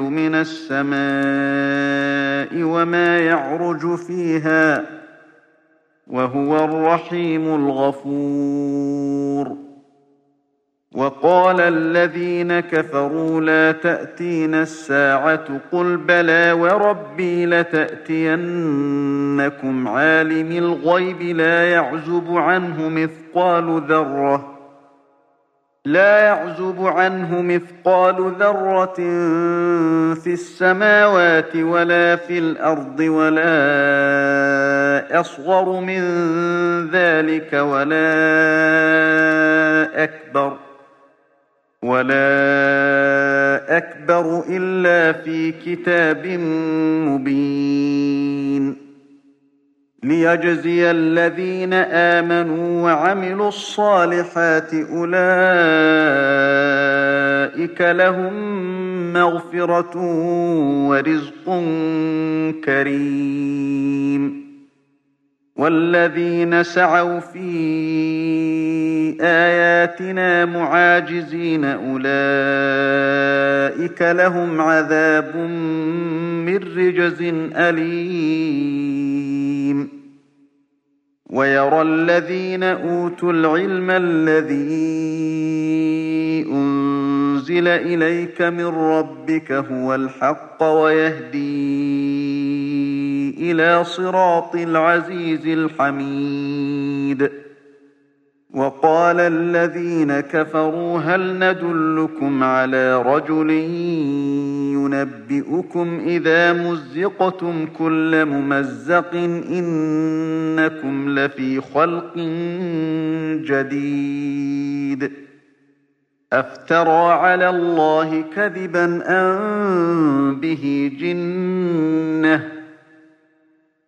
من السماء وما يعرج فيها وهو الرحيم الغفور. وقال الذين كفروا لا تأتين الساعة قل بلى وربي لتأتينكم عالم الغيب لا يعزب عنه مثقال ذرة لا يعزب عنه مثقال ذرة في السماوات ولا في الأرض ولا أصغر من ذلك ولا أكبر ۖ ولا أكبر إلا في كتاب مبين ليجزي الذين آمنوا وعملوا الصالحات أولئك لهم مغفرة ورزق كريم. والذين سعوا في آياتنا معاجزين أولئك لهم عذاب من رجز أليم. ويرى الذين أوتوا العلم الذي أنزل إليك من ربك هو الحق ويهدي إلى صراط العزيز الحميد. وقال الذين كفروا هل ندلكم على رجل ينبئكم إذا مزقتم كل ممزق إنكم لفي خلق جديد أفترى على الله كذبا أن به جنة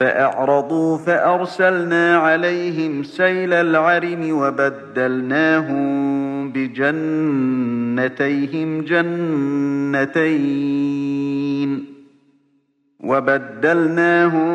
فأعرضوا فأرسلنا عليهم سيل العرم وبدلناهم بجنتيهم جنتين وبدلناهم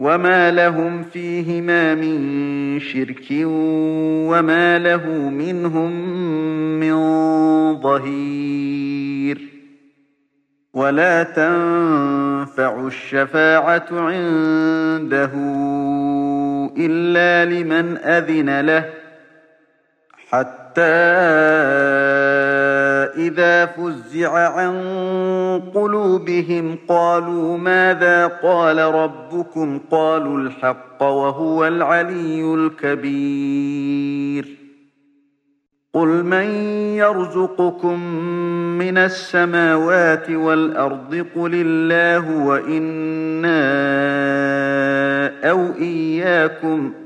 وما لهم فيهما من شرك وما له منهم من ظهير ولا تنفع الشفاعة عنده إلا لمن أذن له حتى إذا فزع عن قلوبهم قالوا ماذا قال ربكم؟ قالوا الحق وهو العلي الكبير. قل من يرزقكم من السماوات والأرض؟ قل الله وإنا أو إياكم.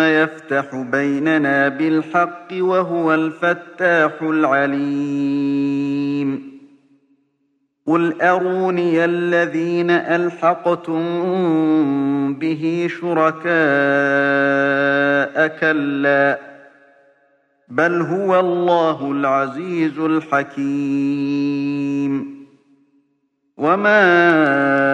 يفتح بيننا بالحق وهو الفتاح العليم. قل أروني الذين ألحقتم به شركاء كلا بل هو الله العزيز الحكيم. وما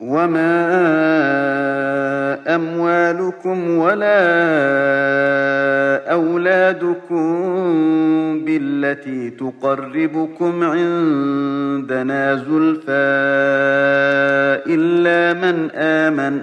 وما أموالكم ولا أولادكم بالتي تقربكم عندنا زلفى إلا من آمن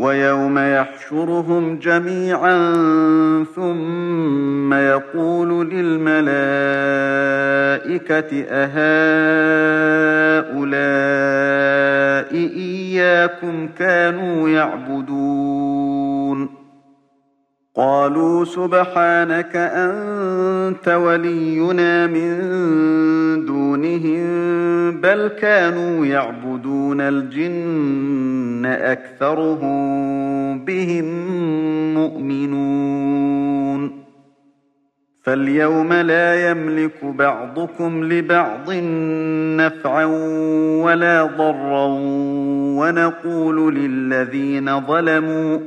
ويوم يحشرهم جميعا ثم يقول للملائكة أهؤلاء إياكم كانوا يعبدون؟ قالوا سبحانك أنت ولينا من دونهم بل كانوا يعبدون الجن أكثرهم بهم مؤمنون. فاليوم لا يملك بعضكم لبعض نفعا ولا ضرا ونقول للذين ظلموا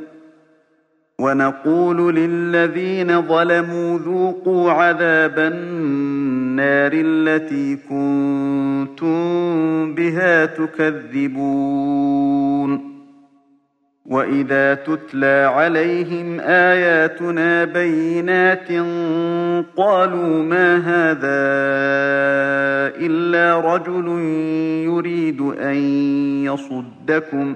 ونقول للذين ظلموا ذوقوا عذاب النار التي كنتم بها تكذبون. وإذا تتلى عليهم آياتنا بينات قالوا ما هذا إلا رجل يريد أن يصدكم.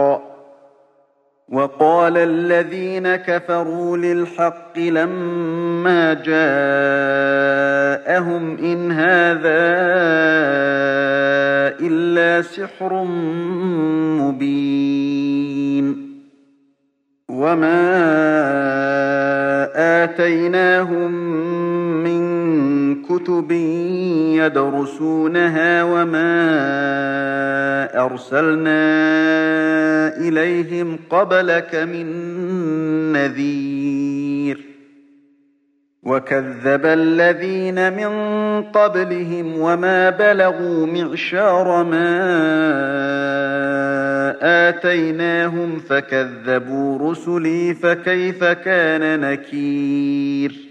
وقال الذين كفروا للحق لما جاءهم إن هذا إلا سحر مبين. وما آتيناهم من كتب يدرسونها وما أرسلنا إليهم قبلك من نذير وكذب الذين من قبلهم وما بلغوا معشار ما آتيناهم فكذبوا رسلي فكيف كان نكير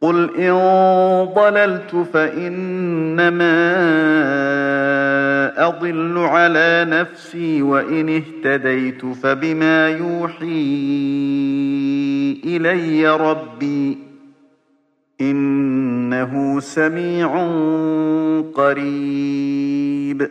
قل إن ضللت فإنما أضل على نفسي وإن اهتديت فبما يوحي إلي ربي إنه سميع قريب